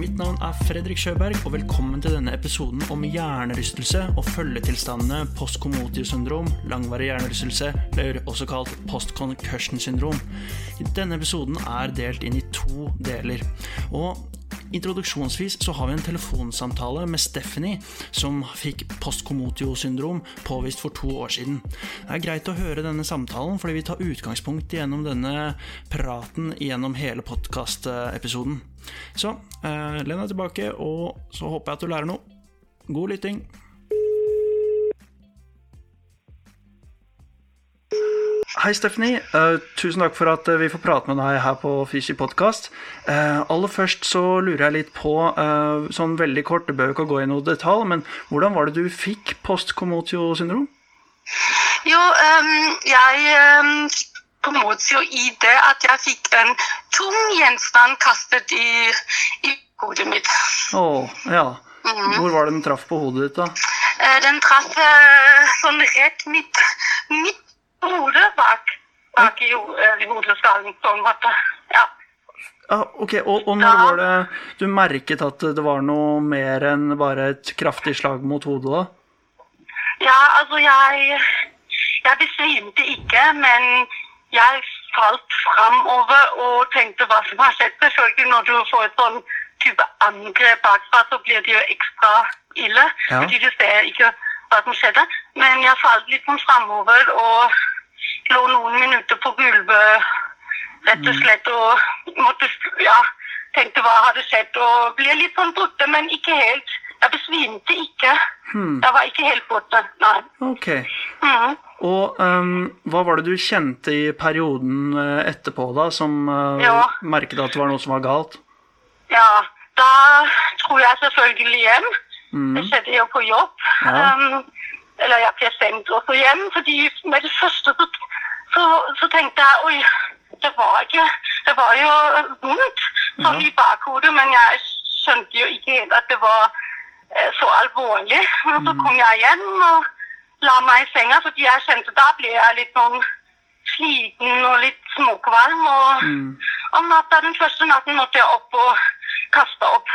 Mitt navn er Fredrik Sjøberg, og velkommen til denne episoden om hjernerystelse og følgetilstandene postcommotio-syndrom, langvarig hjernerystelse, eller også kalt post-concussion-syndrom. Denne episoden er delt inn i to deler. og Introduksjonsvis så har vi en telefonsamtale med Stephanie, som fikk postkomotio-syndrom påvist for to år siden. Det er greit å høre denne samtalen, fordi vi tar utgangspunkt gjennom denne praten gjennom hele podkastepisoden. Så eh, len deg tilbake, og så håper jeg at du lærer noe. God lytting. Hei, Stephanie. Uh, tusen takk for at eh, vi får prate med deg her på Fishy Podcast. Uh, aller først så lurer jeg litt på, eh, sånn veldig kort, det bør jo ikke gå i noe detalj, men hvordan var det du fikk post-Komotio-syndrom? Jo, um, jeg um, komotio i det at jeg fikk en tung gjenstand kastet i, i hodet mitt. Å, ja. Hvor var det den traff på hodet ditt, da? Eh, den traff eh, sånn rett midt, midt hodet bak, bak i, eh, i hodeskallen, på en måte. Ja. Ah, ok, og, og når var det du merket at det var noe mer enn bare et kraftig slag mot hodet, da? ja, altså jeg Jeg besvimte ikke, men jeg falt framover og tenkte hva som har skjedd. Selvfølgelig når du får et sånn type angrep bakfra, så blir det jo ekstra ille. Ja. Fordi du ser ikke hva som skjedde. Men jeg falt litt sånn framover og lå noen minutter på gulvet rett og slett og måtte ja, tenkte hva hadde skjedd og ble litt sånn borte, men ikke helt. Jeg besvimte ikke. Jeg var ikke helt borte, nei. Ok. Mm. Og um, hva var det du kjente i perioden eh, etterpå, da, som uh, Ja. merket at det var noe som var galt? Ja, da dro jeg selvfølgelig hjem. Det skjedde jo på jobb. Ja. Um, eller jeg ble sendt også hjem, fordi med det første så, så, så tenkte jeg oi, det var ikke Det var jo vondt sånn i bakhodet, men jeg skjønte jo ikke helt at det var eh, så alvorlig. Og så kom jeg hjem og la meg i senga, fordi jeg kjente da ble jeg litt sånn sliten og litt småkvalm. Og om natta, den første natten måtte jeg opp og kaste opp.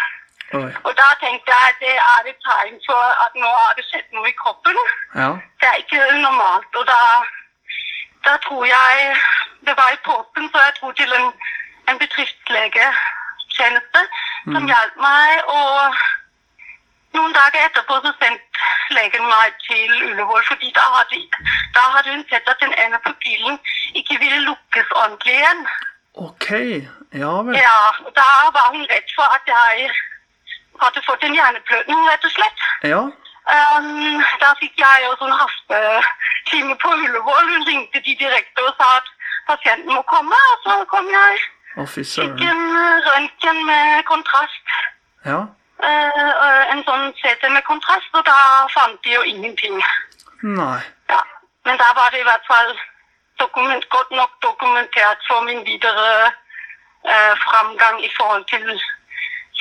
Oi. Og da tenkte jeg at det er et tegn for at nå har det skjedd noe i kroppen. Ja. Det er ikke normalt. Og da, da tror jeg Det var i påsken, så jeg dro til en, en bedriftslegetjeneste som hjalp meg. Og noen dager etterpå så sendte legen meg til Ullevål, fordi da hadde, da hadde hun sett at den ene pupillen ikke ville lukkes ordentlig igjen. Ok. Ja vel. Ja, da var hun redd for at jeg hadde fått en hjerneblødning, rett og slett. Ja. Um, da fikk jeg jo sånn hastetime på Ullevål. Hun ringte de direkte og sa at pasienten må komme, og så kom jeg. Å, Fikk en røntgen med kontrast. Ja. Uh, en sånn CT med kontrast, og da fant de jo ingenting. Nei. Ja. Men da var det i hvert fall dokument, godt nok dokumentert for min videre uh, framgang i forhold til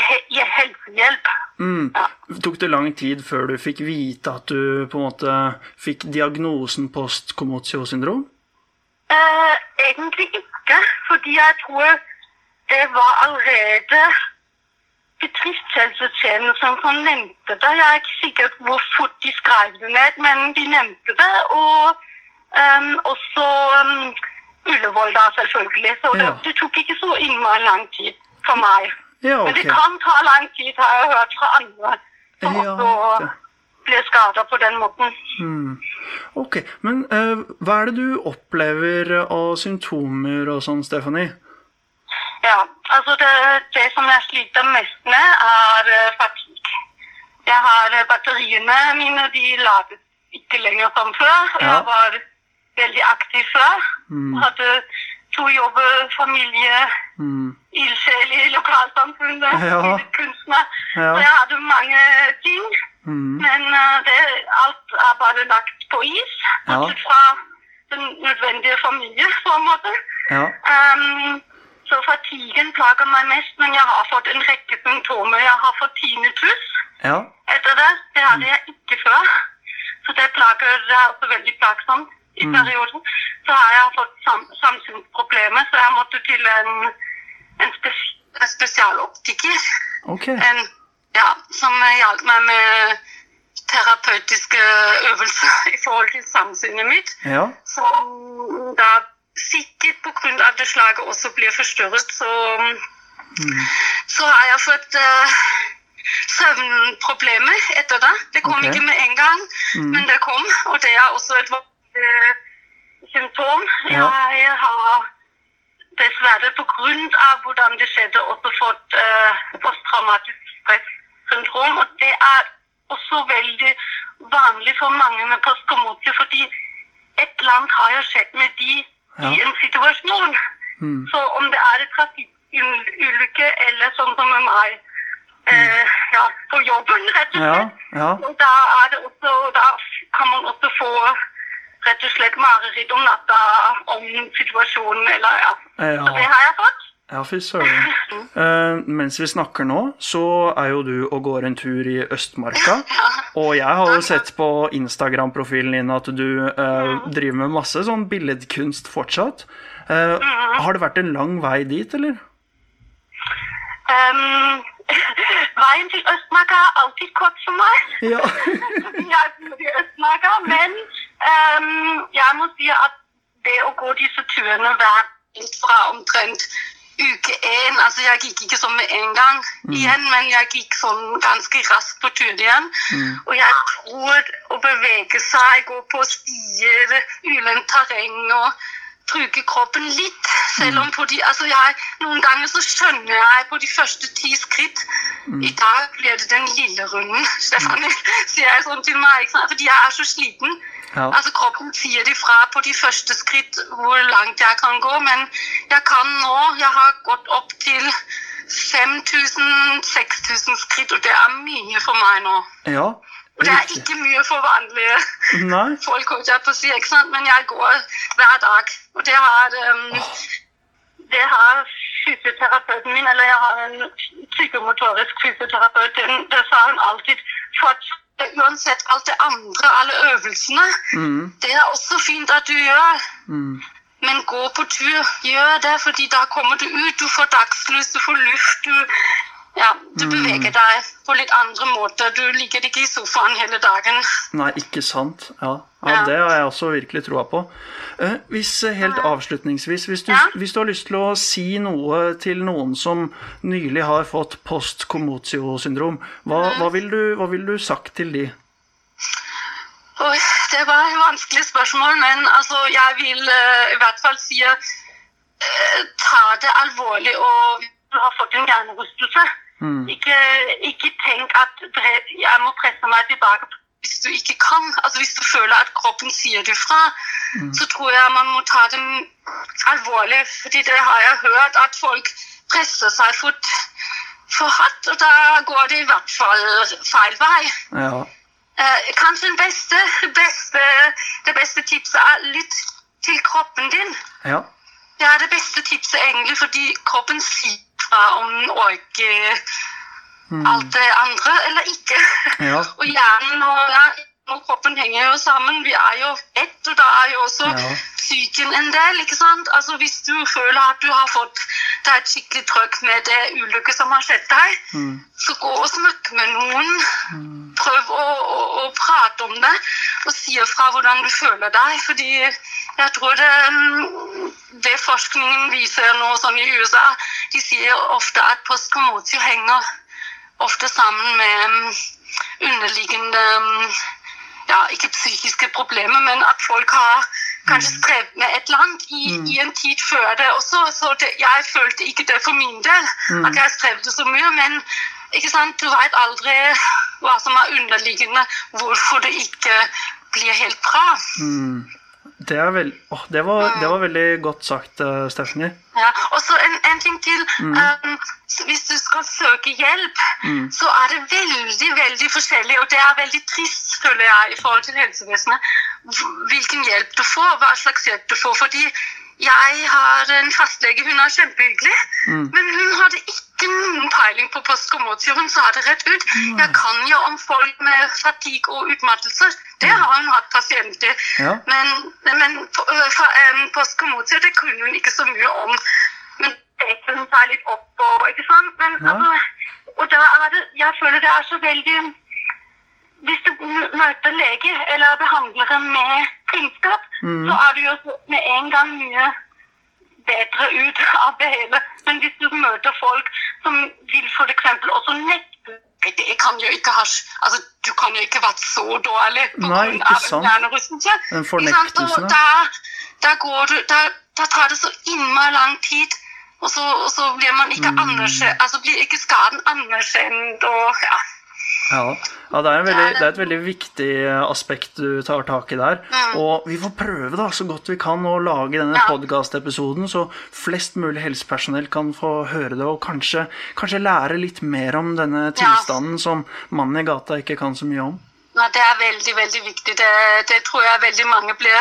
he helsehjelp. Mm. Ja. Tok det lang tid før du fikk vite at du på en måte fikk diagnosen post-commotio-syndrom? Eh, egentlig ikke, fordi jeg tror det var allerede bedriftshelsetjenesten som nevnte det. Jeg er ikke sikker på hvor fort de skrev det ned, men de nevnte det. Og um, også um, Ullevål, da, selvfølgelig. Så det, Ja. det tok ikke så innmari lang tid for meg. Ja, Men det kan ta lang tid, har jeg hørt fra andre som Ja, også ble skada på den måten. Ok, Men uh, hva er det du opplever av symptomer og sånn, Stephanie? Ja, altså det, det som jeg sliter mest med, er eh, fatigue. Jeg har eh, batteriene mine, de lades ikke lenger som før. Ja. Jeg var veldig aktiv før. Mm. Hadde to jobber, familie, Mm. ildsjel i lokalsamfunnet, Ja. kunstner. Ja. Så jeg hadde mange ting. Mm. Men uh, det, alt er bare lagt på is, Ja. fra den nødvendige familie, på en måte. Ja. Um, så fatigen plager meg mest, men jeg har fått en rekke symptomer. Jeg har fått tinnitus Ja. etter det. Det hadde jeg ikke før. Så det plager det er også veldig plagsomt i perioden. Så har jeg fått sam samsynsproblemer, så jeg måtte til en, en, spes en spesialoptiker. Okay. En, ja, som hjalp meg med terapeutiske øvelser i forhold til samsynet mitt. Ja. Som da sikkert pga. det slaget også blir forstyrret, så, så har jeg fått uh, søvnproblemer etter det. Det kom okay. ikke med en gang, men det kom, og det er også et symptom. Ja. Jeg har dessverre pga. hvordan det skjedde, også fått uh, posttraumatisk stressyndrom. Og det er også veldig vanlig for mange med postkommotie, fordi et eller annet har jo skjedd med de Ja. i en situasjon. Mm. Så om det er en trafikkulykke eller sånn som med meg eh, ja, på jobben, rett og Ja. slett. Ja. Og da, er det også, da kan man også få rett og slett mareritt om natta om situasjonen, eller ja. Så det har jeg fått. Ja, fy søren. uh, mens vi snakker nå, så er jo du og går en tur i Østmarka. Og jeg har jo sett på Instagram-profilen din at du uh, driver med masse sånn billedkunst fortsatt. Uh, har det vært en lang vei dit, eller? Um, veien til Østmarka er alltid kort for meg. Ja. jeg bor i Østmarka, men um, jeg må si at det å gå disse turene hver fra omtrent uke én Altså, jeg gikk ikke sånn med en gang igjen, men jeg gikk sånn ganske raskt på tur igjen. Og jeg tror å bevege seg, gå på stier, ulendt terreng og bruke kroppen litt. Selv om på de, altså jeg, noen ganger så skjønner jeg på de første ti skritt I dag blir det den lille runden, Stefanie, sier jeg sånn til meg. Fordi jeg er så sliten. Ja. Altså Kroppen sier ifra på de første skritt hvor langt jeg kan gå. Men jeg kan nå Jeg har gått opp til 5000-6000 skritt, og det er mye for meg nå. ja. Og det er ikke mye for vanlige Nei. folk, holdt jeg på å si, ikke sant? men jeg går hver dag. Og det har, um, det har fysioterapeuten min, eller jeg har en psykomotorisk fysioterapeut, den, det sa hun alltid. For uansett alt det andre, alle øvelsene, Mm. det er også fint at du gjør. Mm. Men gå på tur, gjør det, fordi da kommer du ut, du får dagslys, du får luft, du, ja, du beveger deg på litt andre måter. Du ligger ikke i sofaen hele dagen. Nei, ikke sant. Ja. ja, det har jeg også virkelig troa på. Eh, hvis eh, Helt avslutningsvis, hvis du, Ja. hvis du har lyst til å si noe til noen som nylig har fått post-commotio-syndrom, hva, hva, vil du- hva ville du sagt til de? Det var et vanskelig spørsmål, men altså, jeg vil eh, i hvert fall si ta det alvorlig og du har fått en hjernerystelse. Mm. Ikke, ikke tenk at jeg må presse meg tilbake hvis du ikke kan. Altså Hvis du føler at kroppen sier det fra, så tror jeg man må ta det alvorlig. fordi det har jeg hørt, at folk presser seg for, for hardt, og da går det i hvert fall feil vei. Ja. Eh, kanskje den beste, beste, det beste tipset er litt til kroppen din. ja. Det er det beste tipset egentlig, fordi kroppen sier om den alt det andre eller ikke. Ja. og hjernen og, ja, og kroppen henger jo sammen. Vi er jo ett, og da er jo også Ja. psyken en del. ikke sant? Altså Hvis du føler at du har fått deg et skikkelig trøkk med det ulykke som har skjedd deg, Mm. så gå og snakk med noen. Prøv å, å, å prate om det og si fra hvordan du føler deg. Fordi jeg tror det, mm, det forskningen viser nå sånn i USA, de sier ofte at postkomotio henger ofte sammen med mm, underliggende mm, ja, ikke psykiske problemer, men at folk har kanskje strevd med et eller annet i, i en tid før det også. Så det, jeg følte ikke det for min del, at jeg strevde så mye. Men ikke sant, du vet aldri hva som er underliggende, hvorfor det ikke blir helt bra. Mm. Det, er vel, åh, det, var, det var veldig godt sagt, uh, Stephanie. Ja, og så en, en ting til. Um, hvis du skal søke hjelp, så er det veldig veldig forskjellig, og det er veldig trist, føler jeg, i forhold til helsevesenet, hvilken hjelp du får, hva slags hjelp du får. Fordi jeg har en fastlege, hun er kjempehyggelig, men hun hadde ikke noen peiling på postkommotion. Hun sa det rett ut. Jeg kan jo om folk med fatigue og utmattelse. Det har hun hatt pasienter. Ja. Men, men um, postkommotion, det kunne hun ikke så mye om. Men det hun seg litt opp på, ikke sant? Men, Ja. altså, og da er det, jeg føler det er så veldig hvis du møter lege eller behandlere med kunnskap, Mm. så er du jo med en gang mye bedre ut av det hele. Men hvis du møter folk som vil eksempel også nekte det kan jo ikke ha altså, Du kan jo ikke ha vært så dårlig en hjernerystelse. En Ikke Og da, da, går du, da, da tar det så innmari lang tid. Og så, og så blir man ikke Mm. altså blir ikke skaden anerkjent. og ja. Ja, ja det, er en veldig, det er et veldig viktig eh, aspekt du tar tak i der. Og vi får prøve da, så godt vi kan å lage denne Ja. podcast-episoden, så flest mulig helsepersonell kan få høre det, og kanskje, kanskje lære litt mer om denne tilstanden som mannen i gata ikke kan så mye om. Nei, det er veldig, veldig viktig. Det, det tror jeg veldig mange blir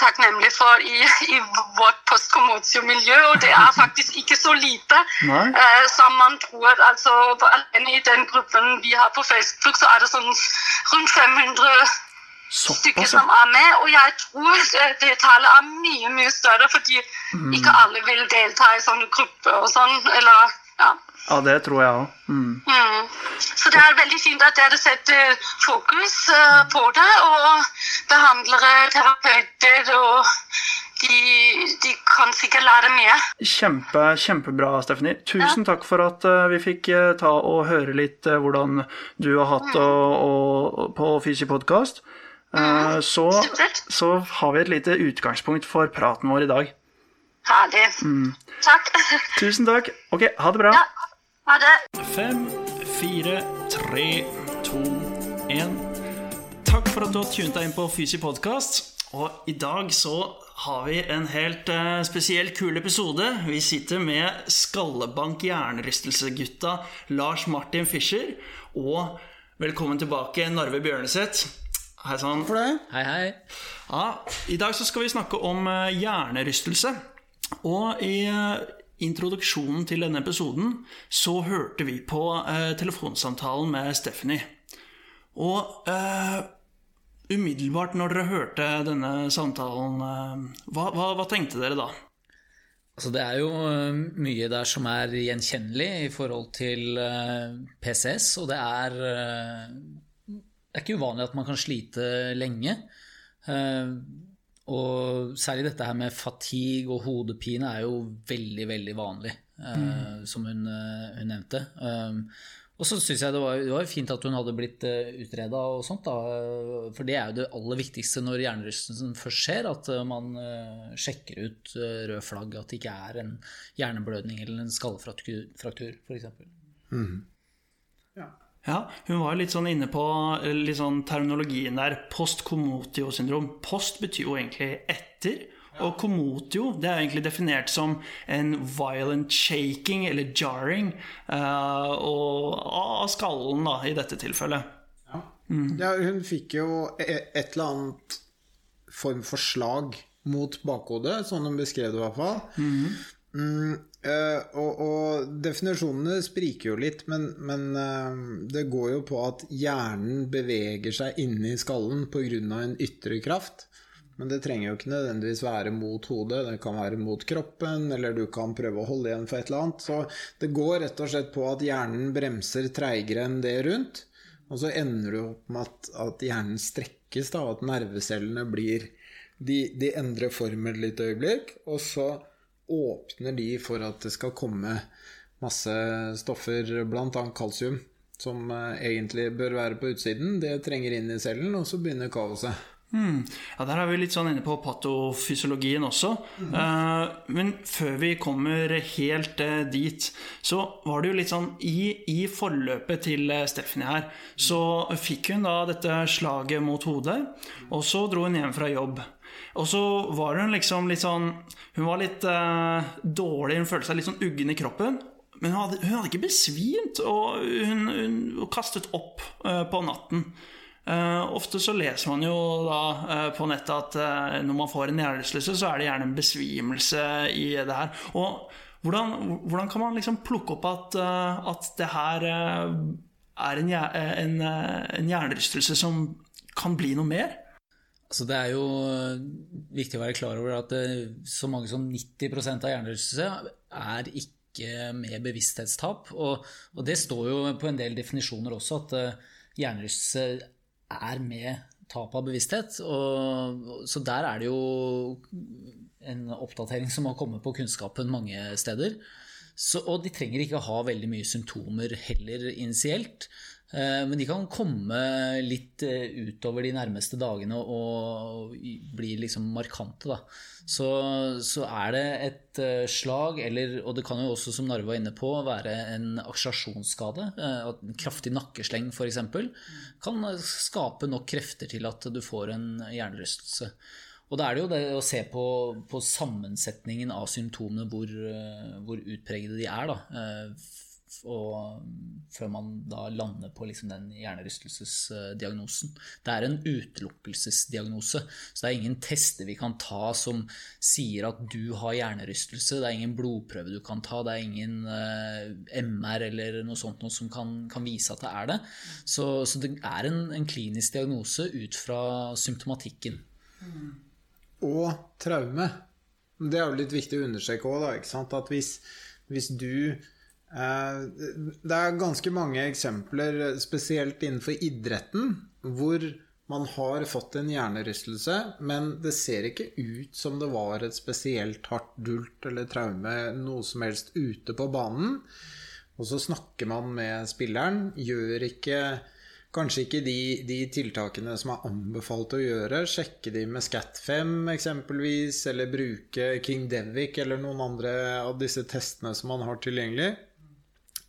takknemlige for i, i vårt postkommotio-miljø, og det er faktisk ikke så lite eh, som man tror. Altså, alene i den gruppen vi har på Facebook, så er det sånn rundt 500 stykker som er med, og jeg tror det, det tallet er mye, mye større, fordi ikke alle vil delta i sånne grupper og sånn, eller, ja. Ja, det tror jeg òg. Mm. Mm. Så det er veldig fint at dere setter fokus eh, på det, og behandlere, terapeuter, og de, de kan sikkert lære mye. Kjempe, kjempebra, Stephanie. Tusen takk for at eh, vi fikk eh, ta og høre litt hvordan du har hatt det og, på Fysi podkast. så, så har vi et lite utgangspunkt for praten vår i dag. Herlig. Takk. Tusen takk. Ok, ha det bra. Ja, ha det. Fem, fire, tre, to, én. Takk for at du har tunet deg inn på Fysi podkast. Og i dag så har vi en helt eh, spesiell kul episode. Vi sitter med skallebank hjernerystelse-gutta Lars Martin Fischer. Og velkommen tilbake, Narve Bjørneseth. Hei sann. Hei, hei. Ja, I dag så skal vi snakke om eh, hjernerystelse. Og i eh, introduksjonen til denne episoden så hørte vi på eh, telefonsamtalen med Stephanie. Og eh, umiddelbart når dere hørte denne samtalen, eh, hva, hva, hva tenkte dere da? Altså, det er jo øh, mye der som er gjenkjennelig i forhold til øh, PCS, og det er Det er ikke uvanlig at man kan slite lenge. Eh, og særlig dette her med fatigue og hodepine er jo veldig, veldig vanlig, eh, som hun, øh, hun nevnte. Um, og så syns jeg det var, det var jo fint at hun hadde blitt uh, utreda og sånt, da. For det er jo det aller viktigste når hjernerystelsen først skjer, at man sjekker ut rød flagg, at det ikke er en hjerneblødning eller en skallefraktur, f.eks. Ja, Hun var litt sånn inne på eh, litt sånn terminologien der. Post-commotio-syndrom. Post betyr jo egentlig etter. Og commotio det er egentlig definert som en violent shaking eller jarring eh, og, av skallen, da, i dette tilfellet. Ja, hun fikk jo e- et eller annet form for slag mot bakhodet, sånn hun beskrev det i hvert fall. Mm, eh, og, og definisjonene spriker jo litt, men, men uh, det går jo på at hjernen beveger seg inni skallen pga. en ytre kraft. Men det trenger jo ikke nødvendigvis være mot hodet, det kan være mot kroppen, eller du kan prøve å holde igjen for et eller annet. Så det går rett og slett på at hjernen bremser treigere enn det rundt. Og så ender du opp med at, at hjernen strekkes, da, at nervecellene blir de, de endrer formen et lite øyeblikk, og så åpner de for at det skal komme masse stoffer, bl.a. kalsium, som eh, egentlig bør være på utsiden. Det trenger inn i cellen, og så begynner kaoset. Ja, Der er vi litt sånn inne på patofysiologien også. Eh, men før vi kommer helt uh, dit, så var det jo litt sånn I, i forløpet til uh, Stephanie her, så fikk hun da dette slaget mot hodet, og så dro hun hjem fra jobb. Og så var hun liksom litt sånn Hun var litt uh, dårlig, hun følte seg litt sånn uggen i kroppen. Men hun hadde, hun hadde ikke besvimt, og hun, hun kastet opp uh, på natten. Uh, ofte så leser man jo da uh, på nettet at uh, når man får en hjernerystelse, så er det gjerne en besvimelse i det her. Og hvordan, hvordan kan man liksom plukke opp at, at det her er en, en, en hjernerystelse som kan bli noe mer? Altså det er jo viktig å være klar over at eh, så mange som 90% av hjernerystelse er ikke med bevissthetstap. Og, og det står jo på en del definisjoner også, at eh, hjernerystelse er med tap av bevissthet. Og, så der er det jo en oppdatering som har kommet på kunnskapen mange steder. Så, og de trenger ikke ha veldig mye symptomer heller initielt. Eh, Men de kan komme litt eh, utover de nærmeste dagene og bli liksom markante. Da. Så, så er det et eh, slag, eller, og det kan jo også, som Narve var inne på, være en akselerasjonsskade. eh, En kraftig nakkesleng f.eks. kan skape nok krefter til at du får en hjernerystelse. Og da er det jo det å se på, på sammensetningen av symptomene, hvor, hvor utpregede de er. Da. Og før man da lander på liksom den hjernerystelsesdiagnosen. Det er en utelukkelsesdiagnose, så det er ingen tester vi kan ta som sier at du har hjernerystelse. Det er ingen blodprøve du kan ta, det er ingen eh, MR eller noe sånt noe som kan, kan vise at det er det. Så, så det er en, en klinisk diagnose ut fra symptomatikken. og traume. Det er jo litt viktig å understreke òg, at hvis, hvis du Det er ganske mange eksempler, spesielt innenfor idretten, hvor man har fått en hjernerystelse, men det ser ikke ut som det var et spesielt hardt dult eller traume noe som helst ute på banen. Og så snakker man med spilleren, gjør ikke Kanskje ikke de, de tiltakene som er anbefalt å gjøre. Sjekke de med SCAT5 eksempelvis, eller bruke King Devic eller noen andre av disse testene som man har tilgjengelig.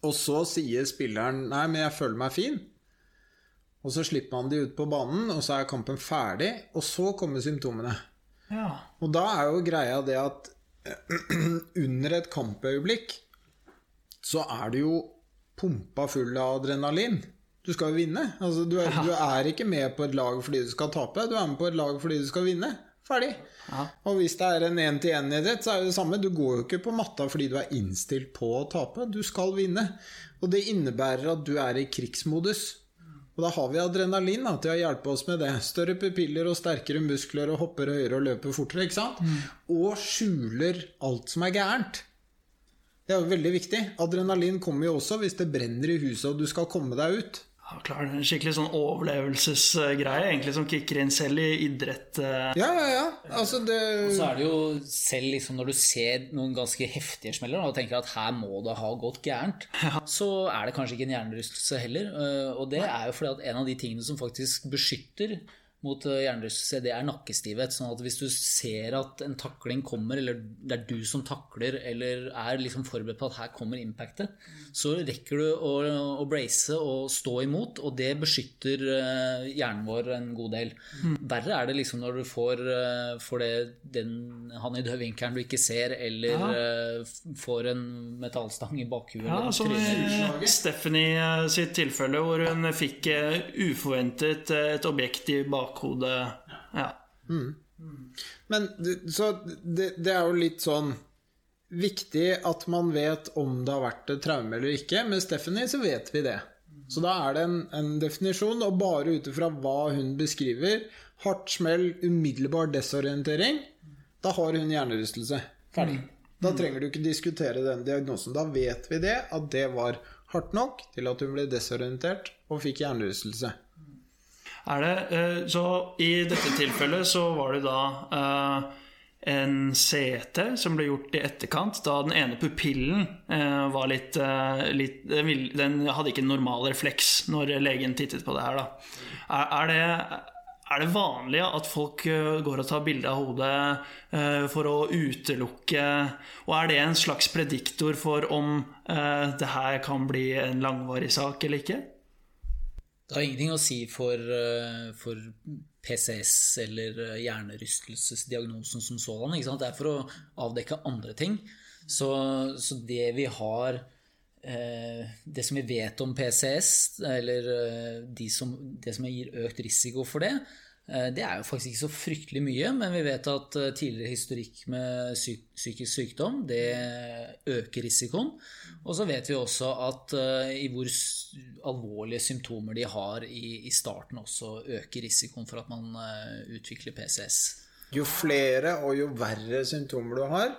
Og så sier spilleren 'nei, men jeg føler meg fin'. Og så slipper man de ut på banen, og så er kampen ferdig, og så kommer symptomene. Ja. Og da er jo greia det at under et kampøyeblikk så er du jo pumpa full av adrenalin. Du skal jo vinne. Altså, du, er, du er ikke med på et lag fordi du skal tape, du er med på et lag fordi du skal vinne. Ferdig. Og hvis det er en én-til-én-idrett, så er det det samme. Du går jo ikke på matta fordi du er innstilt på å tape. Du skal vinne. Og det innebærer at du er i krigsmodus. Og da har vi adrenalin da, til å hjelpe oss med det. Større pupiller og sterkere muskler og hopper høyere og løper fortere. ikke sant? Og skjuler alt som er gærent. Det er jo veldig viktig. Adrenalin kommer jo også hvis det brenner i huset og du skal komme deg ut. Ja, klar, det er en skikkelig sånn overlevelsesgreie, egentlig, som kicker inn selv i idrett. eh. Ja, ja, ja. Altså, det Så er det jo selv liksom når du ser noen ganske heftige smeller og tenker at her må det ha gått gærent, så er det kanskje ikke en hjernerystelse heller. øh, Og det er jo fordi at en av de tingene som faktisk beskytter mot øh, hjernerystelse, det er nakkestivhet. Sånn at hvis du ser at en takling kommer, eller det er du som takler, eller er liksom forberedt på at her kommer impactet, så rekker du å, å brace og stå imot, og det beskytter øh, hjernen vår en god del. Verre er det liksom når du får, øh, får det, den, han i dødvinkelen du ikke ser, eller ja. får en metallstang i bakhuet. Ja, som i Stephanie eh, sitt tilfelle, hvor hun fikk eh, uforventet eh, et objekt i bakhodet. Ja. Men det- så det, det er jo litt sånn viktig at man vet om det har vært et traume eller ikke. Med Stephanie så vet vi det. Så da er det en, en definisjon, og bare ut ifra hva hun beskriver, hardt smell, umiddelbar desorientering, da har hun hjernerystelse. Ferdig. Da trenger du ikke diskutere den diagnosen. Da vet vi det, at det var hardt nok til at hun ble desorientert og fikk hjernerystelse. Er det, eh, så i dette tilfellet så var det da eh, en CT som ble gjort i etterkant, da den ene pupillen eh, var litt, litt den, hadde ikke en normal refleks når legen tittet på det her, da. Er, det er det vanlig at folk går og tar bilde av hodet for å utelukke Og er det en slags prediktor for om det her kan bli en langvarig sak eller ikke? Det har ingenting å si for, eh, for PCS eller eh, hjernerystelsesdiagnosen som sådan. Det er for å avdekke andre ting. Så, så det vi har eh, Det som vi vet om PCS, eller de som, det som gir økt risiko for det, det er jo faktisk ikke så fryktelig mye, men vi vet at eh, tidligere historikk med psykisk sykdom det øker risikoen. Og så vet vi også at uh, i hvor alvorlige symptomer de har i, starten, også øker risikoen for at man utvikler PCS. Jo flere og jo verre symptomer du har,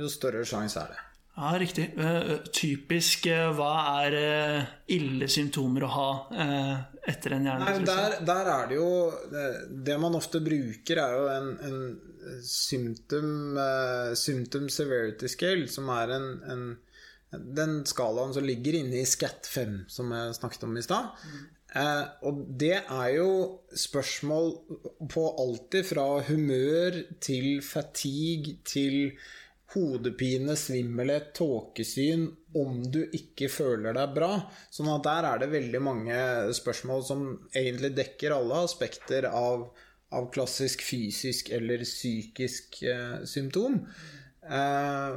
jo større sjanse er det. Ja, riktig. Uh, typisk hva er ille symptomer å ha etter en hjernerystelse? Der, der, er det jo det, det, man ofte bruker, er jo en, en symptom, symptom severity scale, som er en, en den skalaen som ligger inne i SCAT5, som jeg snakket om i stad. Mm. Eh, og det er jo spørsmål på alltid fra humør til fatigue til hodepine, svimmelhet, tåkesyn om du ikke føler deg bra. Sånn at der er det veldig mange spørsmål som egentlig dekker alle aspekter av, av klassisk fysisk eller psykisk eh, symptom. Eh,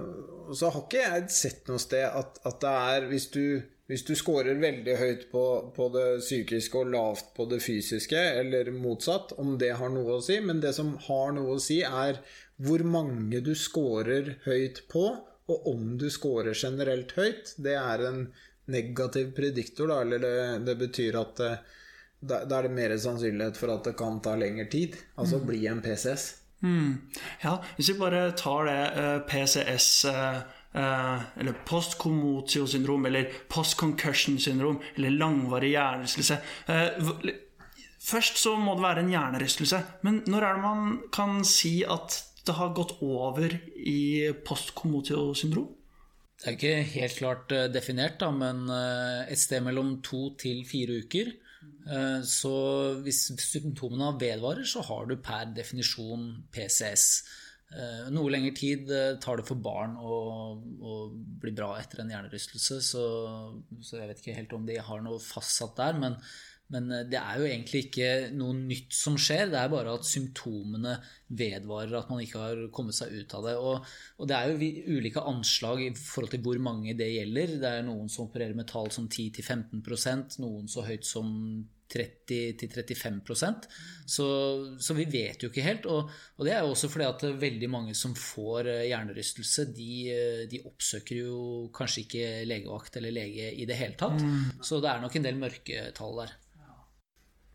så har ikke jeg sett noe sted at, at det er Hvis du, hvis du scorer veldig høyt på, på, det psykiske og lavt på det fysiske, eller motsatt, om det har noe å si. Men det som har noe å si, er hvor mange du scorer høyt på, og om du scorer generelt høyt. Det er en negativ prediktor, da, eller det, det betyr at det, da, er det mer sannsynlighet for at det kan ta lengre tid. Altså mm. bli en PCS. Mm. Ja, hvis vi bare tar det uh, eh, PCS uh, uh, eller postkomotio-syndrom eller post-concussion-syndrom eller langvarig hjernerystelse Først så må det være en hjernerystelse. Men når er det man kan si at det har gått over i postkomotio-syndrom? Det er ikke helt klart definert, da, men et sted mellom to til fire uker. Eh, så hvis symptomene vedvarer, så har du per definisjon PCS. Eh, noe lengre tid eh, tar det for barn å, å bli bra etter en hjernerystelse, så, så, jeg vet ikke helt om de har noe fastsatt der. Men, men, det er jo egentlig ikke noe nytt som skjer, det er bare at symptomene vedvarer, at man ikke har kommet seg ut av det. Og, og det er jo ulike anslag i forhold til hvor mange det gjelder. Det er noen som opererer med tall som 10-15% noen så høyt som 30-35% så, så vi vet jo ikke helt. Og, og, det er jo også fordi at veldig mange som får eh, hjernerystelse, de, eh, de oppsøker jo kanskje ikke legevakt eller lege i det hele tatt. Mm. Så det er nok en del mørketall der.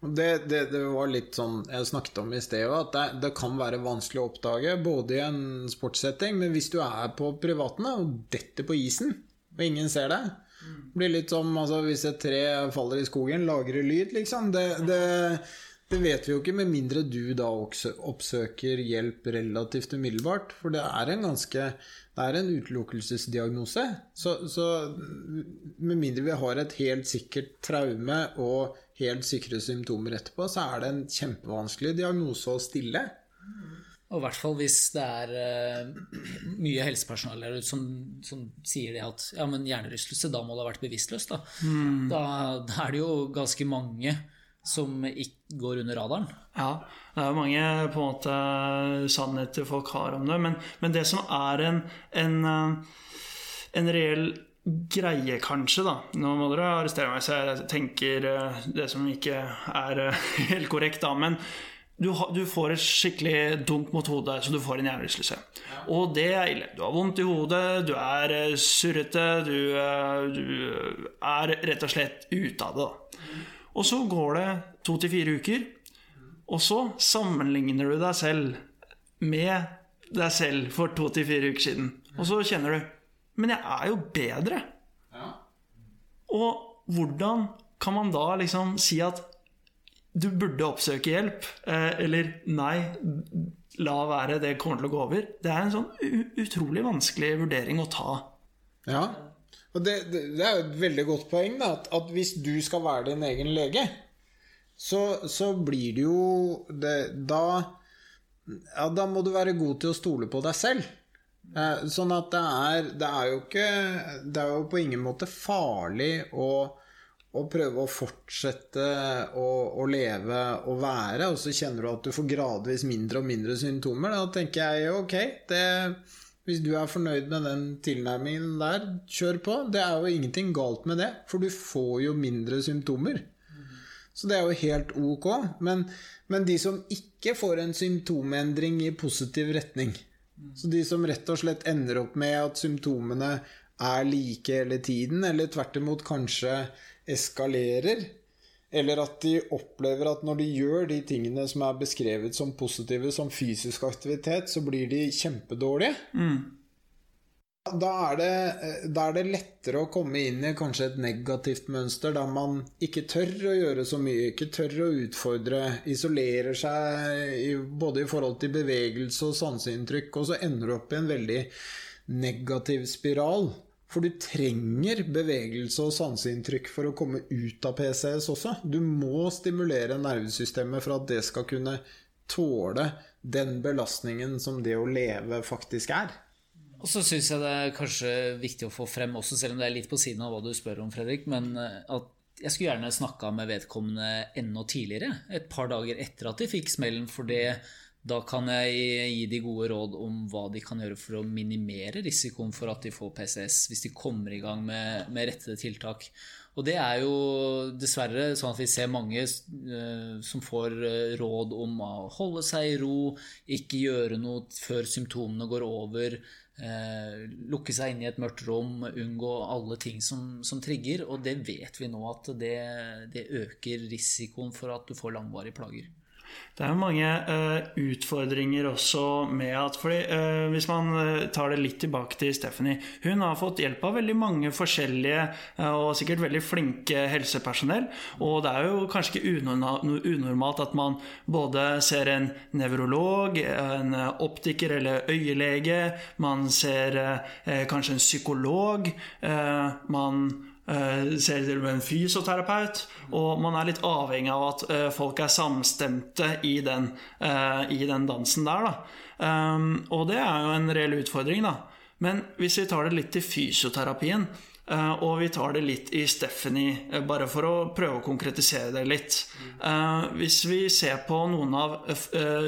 Det, det, det, var litt sånn jeg snakket om i sted at det, det, kan være vanskelig å oppdage, både i en sportssetting, men hvis du er på privaten og detter på isen, og ingen ser deg, det blir litt som altså, hvis et tre faller i skogen, lager det lyd, liksom. Det, vet vi jo ikke, med mindre du da oppsøker hjelp relativt umiddelbart. For det er en ganske Det er en utelukkelsesdiagnose. Så, så med mindre vi har et helt sikkert traume og helt sikre symptomer etterpå, så er det en kjempevanskelig diagnose å stille. Og i hvert fall hvis det er uh, mye helsepersonell som, som, sier det at ja, men hjernerystelse, da må det ha vært bevisstløst. Da. Mm. Da, da, er det jo ganske mange som ikke går under radaren. Ja, det er jo mange på en måte sannheter folk har om det. Men, men det som er en, en, eh, en reell greie, kanskje, da Nå må dere arrestere meg så jeg tenker eh, det som ikke er helt korrekt, da. Men du, du, får et skikkelig dunk mot hodet, så du får en hjernerystelse. Og det er ille. Du har vondt i hodet, du er eh, surrete, du, eh, du er rett og slett ute av det. Og så går det to til fire uker, og så sammenligner du deg selv med deg selv for to til fire uker siden. Og så kjenner du Men jeg er jo bedre. Ja. Og hvordan kan man da liksom si at du burde oppsøke hjelp, eh, eller nei, la være, det kommer til å gå over. Det er en sånn utrolig vanskelig vurdering å ta. Ja, og det, det, det er jo et veldig godt poeng, da, at, at, hvis du skal være din egen lege, så, så blir det jo det, da, ja, da må du være god til å stole på deg selv. Eh, sånn at det er, det er jo ikke Det er jo på ingen måte farlig å å prøve å fortsette å, å leve og være, og så kjenner du at du får gradvis mindre og mindre symptomer, da tenker jeg ok, det, hvis du er fornøyd med den tilnærmingen der, kjør på. Det er jo ingenting galt med det, for du får jo mindre symptomer. Så det er jo helt ok. Men, men de som ikke får en symptomendring i positiv retning, så de som rett og slett ender opp med at symptomene er like hele tiden, eller tvert imot kanskje eskalerer, eller at de opplever at når de gjør de tingene som er beskrevet som positive, som fysisk aktivitet, så blir de kjempedårlige. Da, er det, da er det lettere å komme inn i kanskje et negativt mønster, der man ikke tør å gjøre så mye, ikke tør å utfordre, isolerer seg i, både i forhold til bevegelse og sanseinntrykk, og så ender du opp i en veldig negativ spiral. For du trenger bevegelse og sanseinntrykk for å komme ut av PCS også. Du må stimulere nervesystemet for at det skal kunne tåle den belastningen som det å leve faktisk er. Og så syns jeg det er kanskje viktig å få frem også, selv om det er litt på siden av hva du spør om, Fredrik, men eh, at jeg skulle gjerne snakka med vedkommende enda tidligere. Et par dager etter at de fikk smellen, for det, da kan jeg gi de gode råd om hva de kan gjøre for å minimere risikoen for at de får PCS, hvis de kommer i gang med, med rettede tiltak. Og det er jo dessverre sånn at vi ser mange uh, som får uh, råd om å holde seg i ro, ikke gjøre noe før symptomene går over. Uh, lukke seg inn i et mørkt rom, unngå alle ting som, som trigger. Og det vet vi nå at det, det øker risikoen for at du får langvarige plager. Det er jo mange uh, utfordringer også med at fordi, uh, Hvis man uh, tar det litt tilbake til Stephanie Hun har fått hjelp av veldig mange forskjellige og sikkert veldig flinke helsepersonell. Og det er jo kanskje ikke unormalt at man både ser en nevrolog, en optiker eller øyelege, man ser kanskje en psykolog, man Uh, ser til og med en fysioterapeut. Og man er litt avhengig av at uh, folk er samstemte i den, uh, i den dansen der. Da. og det er jo en reell utfordring, da. Men hvis vi tar det litt til fysioterapien, og vi tar det litt i Stephanie, bare for å prøve å konkretisere det litt. hvis vi ser på noen av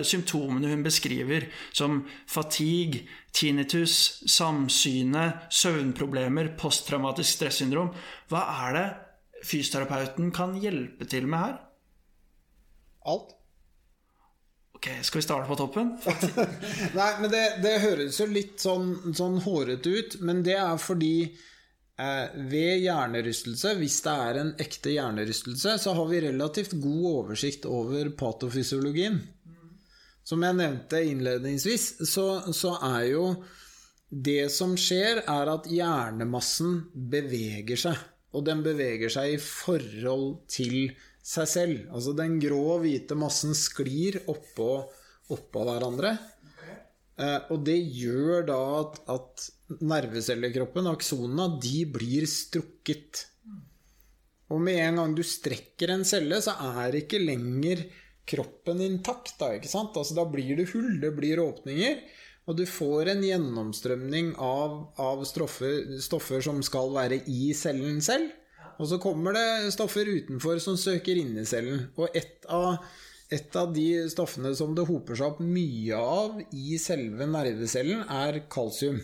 symptomene hun beskriver, som fatigue, tinnitus, samsyne, søvnproblemer, posttraumatisk stressyndrom. Hva er det fysioterapeuten kan hjelpe til med her? Alt. Ok, Skal vi starte på toppen? Nei, men det, det, høres jo litt sånn, sånn hårete ut, men det er fordi eh, ved hjernerystelse, hvis det er en ekte hjernerystelse, så har vi relativt god oversikt over patofysiologien. Som jeg nevnte innledningsvis, så, så, er jo Det som skjer, er at hjernemassen beveger seg. Og den beveger seg i forhold til seg selv. Altså den grå og hvite massen sklir oppå, oppå hverandre. Eh, og det gjør da at, at nervecellekroppen, aksonene, de blir strukket. Og med en gang du strekker en celle, så er ikke lenger kroppen intakt. Da, ikke sant? Altså, da blir det hull, det blir åpninger. Og du får en gjennomstrømning av, av stoffer, stoffer, som skal være i cellen selv. Og så kommer det stoffer utenfor som søker inn i cellen. Og et av, et av de stoffene som det hoper seg opp mye av i selve nervecellen, er kalsium.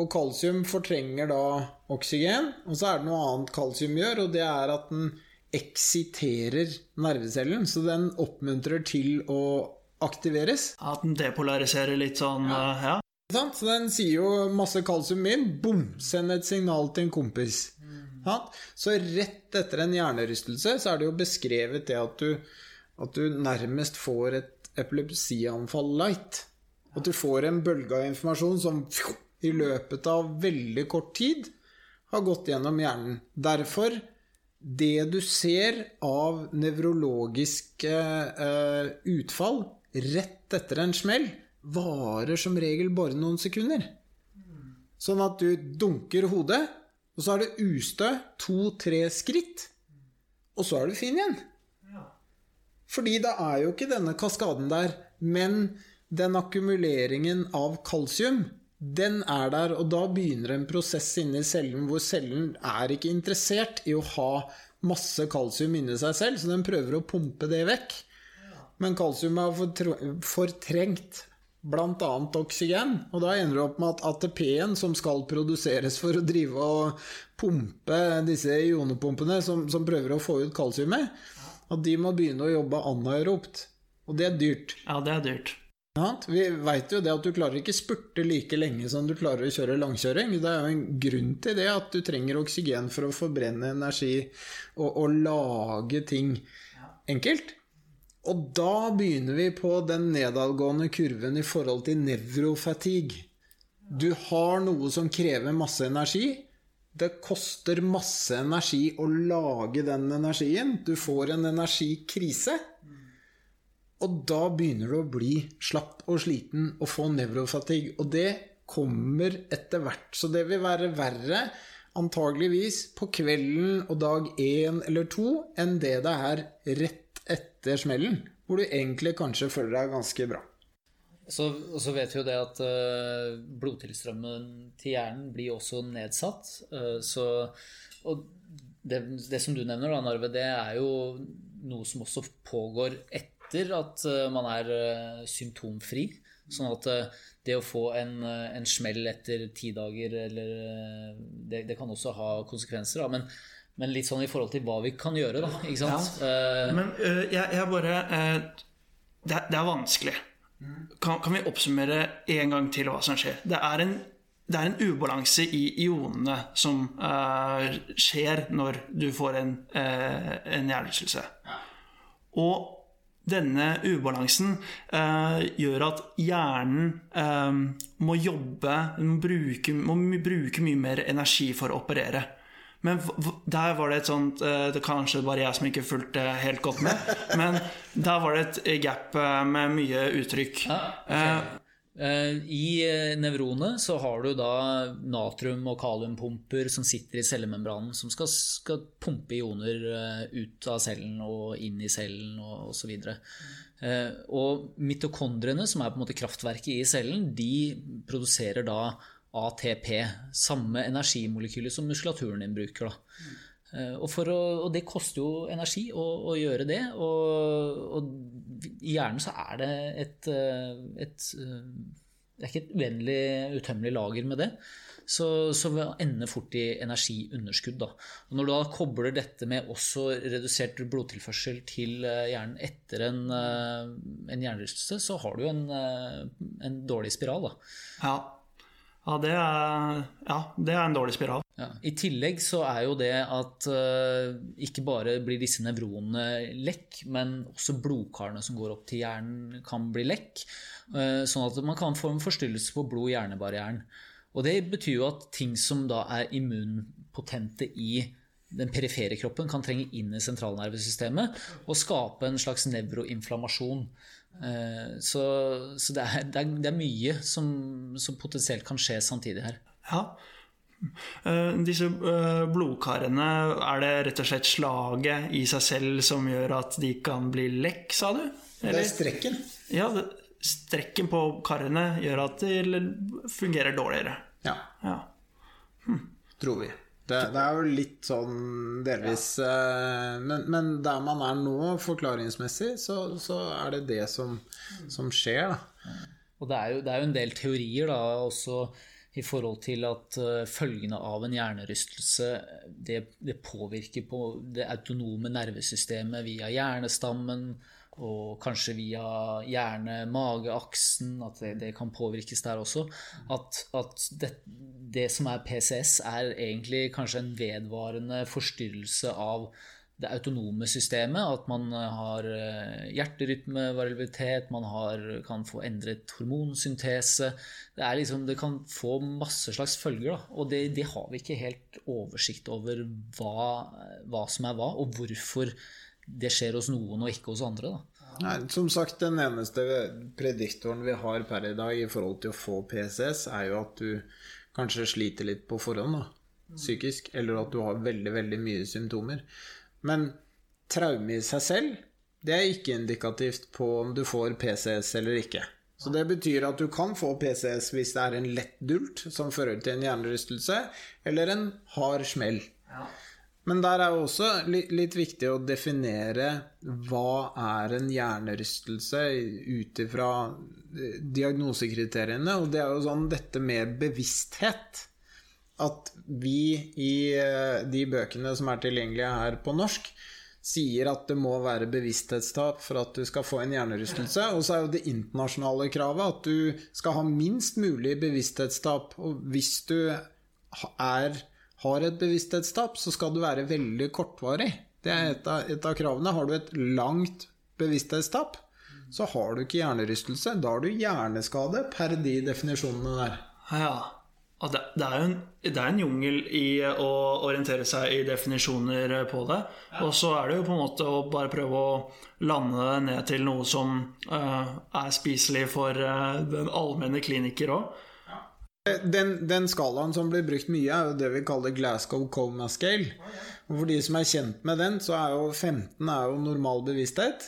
Og kalsium fortrenger da oksygen, og så er det noe annet kalsium gjør, og det er at den eksiterer nervecellen, så den oppmuntrer til å aktiveres. At den depolariserer litt sånn, ja. Uh, ja. Så den sier jo masse kalsium inn, bom, send et signal til en kompis. Mm. Så rett etter en hjernerystelse så er det jo beskrevet det at du, at du nærmest får et epilepsianfall light. At du får en bølge av informasjon som i løpet av veldig kort tid har gått gjennom hjernen. Derfor det du ser av nevrologiske eh, utfall rett etter en smell, varer som regel bare noen sekunder. Sånn at du dunker hodet, og så er det ustø to-tre skritt, og så er du fin igjen. Fordi da er jo ikke denne kaskaden der, men den akkumuleringen av kalsium, den er der, og da begynner en prosess inni cellen hvor cellen er ikke interessert i å ha masse kalsium inni seg selv, så den prøver å pumpe det vekk. Men kalsium er fortr- fortrengt bl.a. oksygen, og da ender det opp med at ATP-en som skal produseres for å drive og pumpe disse ionepumpene som, som prøver å få ut kalsiumet, at de må begynne å jobbe anaeropt. Og det er dyrt. Ja, det er dyrt. Vi veit jo det at du klarer ikke spurte like lenge som du klarer å kjøre langkjøring. Det er jo en grunn til det, at du trenger oksygen for å forbrenne energi og, og lage ting enkelt. Og da begynner vi på den nedadgående kurven i forhold til nevrofatigue. Du har noe som krever masse energi. Det koster masse energi å lage den energien. Du får en energikrise. Og da begynner du å bli slapp og sliten og få nevrofatigue. Og det kommer etter hvert. Så det vil være verre antageligvis på kvelden og dag én eller to enn det det er rett etter smellen. Hvor du egentlig kanskje føler deg ganske bra. Så, og så vet vi jo det at uh, blodtilstrømmen til hjernen blir også nedsatt. Uh, så, og det, det som du nevner, da, Narve, det er jo noe som også pågår etter at uh, man er symptomfri. Sånn at det å få en, en smell etter ti dager, eller det, det kan også ha konsekvenser, da. Men, men litt sånn i forhold til hva vi kan gjøre, da. Ikke sant? Ja. Men jeg, jeg bare det, er, det er vanskelig. Kan, kan vi oppsummere en gang til hva som skjer? Det er en, det er en ubalanse i ionene som uh, skjer når du får en, uh, en hjernerystelse. Og denne ubalansen uh, gjør at hjernen uh, må jobbe, må bruke, må bruke mye mer energi for å operere. Men der var det et sånt eh, Det er kanskje bare jeg som ikke fulgte helt godt med. Men der var det et gap eh, med mye uttrykk. Ja, ok. Eh, I nevronet så har du da natrium- og kaliumpumper som sitter i cellemembranen, som skal, skal pumpe ioner ut av cellen og inn i cellen og osv. Uh, og mitokondriene, som er på en måte kraftverket i cellen, de produserer da ATP, samme energimolekyler som muskulaturen din bruker. da. Eh, Og, å, og det koster jo energi å, å gjøre det. Og, og i hjernen så er det et, eh, et eh, Det er ikke et uendelig, utømmelig lager med det. Så, så ender fort i energiunderskudd. Da. Og når du da kobler dette med også redusert blodtilførsel til hjernen etter en, en hjernerystelse, så har du en, en dårlig spiral. Da. Ja. Ja, det er, ja, det er en dårlig spiral. Ja. I tillegg så er jo det at uh, ikke bare blir disse nevronene lekk, men også blodkarene som går opp til hjernen, kan bli lekk. Uh, sånn at man kan få en forstyrrelse på blod-hjernebarrieren. Og det betyr jo at ting som da er immunpotente i den perifere kroppen, kan trenge inn i sentralnervesystemet og skape en slags nevroinflammasjon. Eh, Så, så det, er, det, er, det er mye som, som potensielt kan skje samtidig her. Ja. Eh, disse eh, blodkarene, er det rett og slett slaget i seg selv som gjør at de kan bli lekk, sa du? Det er strekken. Ja, strekken på karene gjør at de fungerer dårligere. Ja, Ja. tror vi. Det, det er jo litt sånn delvis eh, men, men der man er nå, forklaringsmessig, så, så er det det som, som skjer, da. Og det er, jo, det er jo en del teorier da, også i forhold til at eh, følgene av en hjernerystelse det, det påvirker på det autonome nervesystemet via hjernestammen og kanskje via hjerne-mage-aksen, at det, det kan påvirkes der også. At, at det, det som er PCS, er egentlig kanskje en vedvarende forstyrrelse av det autonome systemet. At man har eh, hjerterytmevariabilitet, man har, kan få endret hormonsyntese. Det, liksom, det kan få masse slags følger, da. og det har vi ikke helt oversikt over hva, hva som er hva, og hvorfor det skjer hos noen og ikke hos andre. Da. Nei, som sagt, den eneste prediktoren vi har per i dag i forhold til å få PCS, er jo at du kanskje sliter litt på forhånd, da, psykisk, eller at du har veldig, veldig mye symptomer. Men traume i seg selv, det er ikke indikativt på om du får PCS eller ikke. Så det betyr at du kan få PCS hvis det er en lett dult som fører til en hjernerystelse, eller en hard smell. Men der er jo også litt, viktig å definere hva er en hjernerystelse ut ifra eh, diagnosekriteriene. Og det er jo sånn dette med bevissthet. At vi i eh, de bøkene som er tilgjengelige her på norsk, sier at det må være bevissthetstap for at du skal få en hjernerystelse. Og så er jo det internasjonale kravet at du skal ha minst mulig bevissthetstap. Og hvis du er, har et bevissthetstap, så skal det være veldig kortvarig. Det er et av, et av kravene. Har du et langt bevissthetstap, så har du ikke hjernerystelse. Da har du hjerneskade per de definisjonene der. Ja. Og det, det, er jo en, det er en jungel i å orientere seg i definisjoner på det. Og så er det jo på en måte å bare prøve å lande det ned til noe som uh, er spiselig for uh, den allmenne kliniker òg. Den, den, skalaen som blir brukt mye, er jo det vi kaller Glasgow Coma Scale. Og for de som er kjent med den, så er jo 15 er jo normal bevissthet.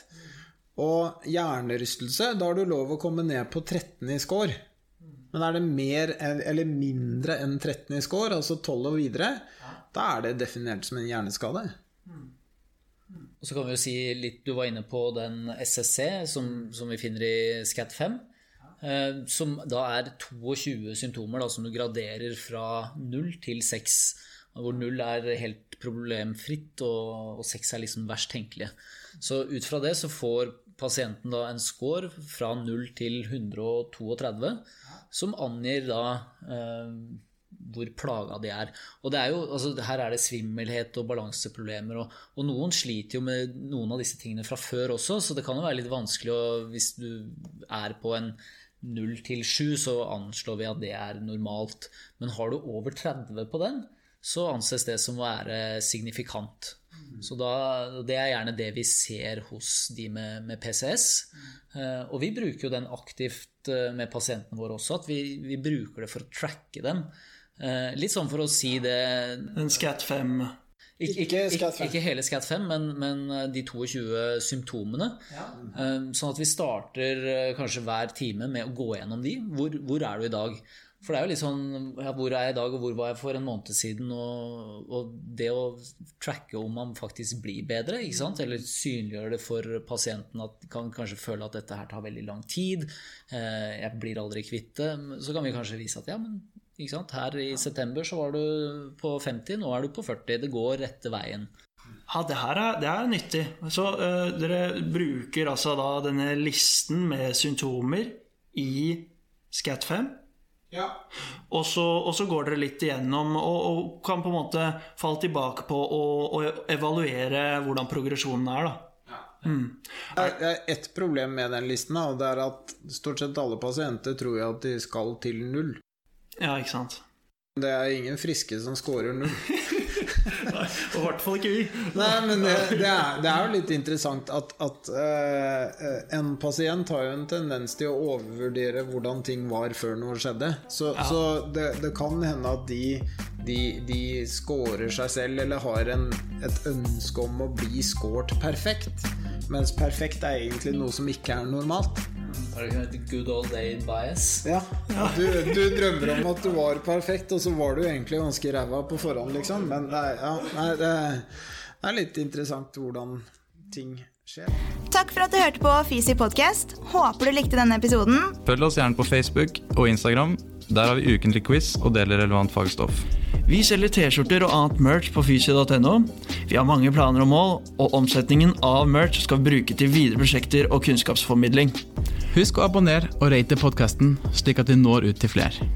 Og hjernerystelse, da har du lov å komme ned på 13 i score. Men er det mer eller mindre enn 13 i score, altså 12 og videre, da er det definert som en hjerneskade. Og så kan vi jo si litt Du var inne på den SSC som, som vi finner i SCAT5. Eh, som da er 22 symptomer da, som du graderer fra 0 til 6. Hvor 0 er helt problemfritt, og, og 6 er liksom verst tenkelige. Så ut fra det så får pasienten da en score fra 0 til 132 som angir da eh, hvor plaga de er. Og det er jo, altså, Her er det svimmelhet og balanseproblemer, og, og, noen sliter jo med noen av disse tingene fra før også, så det kan jo være litt vanskelig å, hvis du er på en 0 til 7, så anslår vi at det er normalt. Men har du over 30 på den, så anses det som å være signifikant. Så da, Det er gjerne det vi ser hos de med, med PCS. Uh, og vi bruker jo den aktivt uh, med pasientene våre også, at vi, vi, bruker det for å tracke dem. Uh, litt sånn for å si det En SCAT5 ikke, ikke, ikke, ikke, hele SCAT5, men, men, de 22 symptomene. Ja. Sånn at vi starter kanskje hver time med å gå gjennom de. Hvor, hvor er du i dag? For det er jo litt sånn ja, Hvor er jeg i dag, og hvor var jeg for en måned siden? Og, og, det å tracke om man faktisk blir bedre, ikke sant? eller synliggjøre det for pasienten at de kan kanskje føle at dette her tar veldig lang tid, eh, jeg blir aldri kvitt det, så kan vi kanskje vise at ja, men? Her i september så var du på 50, nå er du på 40. Det går rette veien. Ja, det her er, det er nyttig. Så uh, dere bruker altså da denne listen med symptomer i SCAT5 ja. Og, så, og, så, går dere litt igjennom og, og, kan på en måte falle tilbake på og, evaluere hvordan progresjonen er. da. Mm. Det er ett problem med den listen, og det er at stort sett alle pasienter tror at de skal til null. Ja, ikke sant. Det er ingen friske som scorer null. Nei, og i hvert fall ikke vi. Nei, men det, det, er, det, er, jo litt interessant at, at uh, en pasient har jo en tendens til å overvurdere hvordan ting var før noe skjedde. Så, ja. så det, det, kan hende at de, de, de scorer seg selv, eller har en, et ønske om å bli scoret perfekt. Mens perfekt er egentlig noe som ikke er normalt. Hva er det heter? Good old day bias? Ja. ja. Du, du, drømmer om at du var perfekt, og så var du egentlig ganske ræva på forhånd, liksom. Men det er, ja, nei, det er litt interessant hvordan ting skjer. Takk for at du hørte på Fysi podkast. Håper du likte denne episoden. Følg oss gjerne på Facebook og Instagram. Der har vi ukentlig quiz og deler relevant fagstoff. Vi selger T-skjorter og annet merch på fysio.no. Vi har mange planer og mål, og omsetningen av merch skal vi bruke til videre prosjekter og kunnskapsformidling. Husk å abonnere og rate podkasten, slik at vi når ut til flere.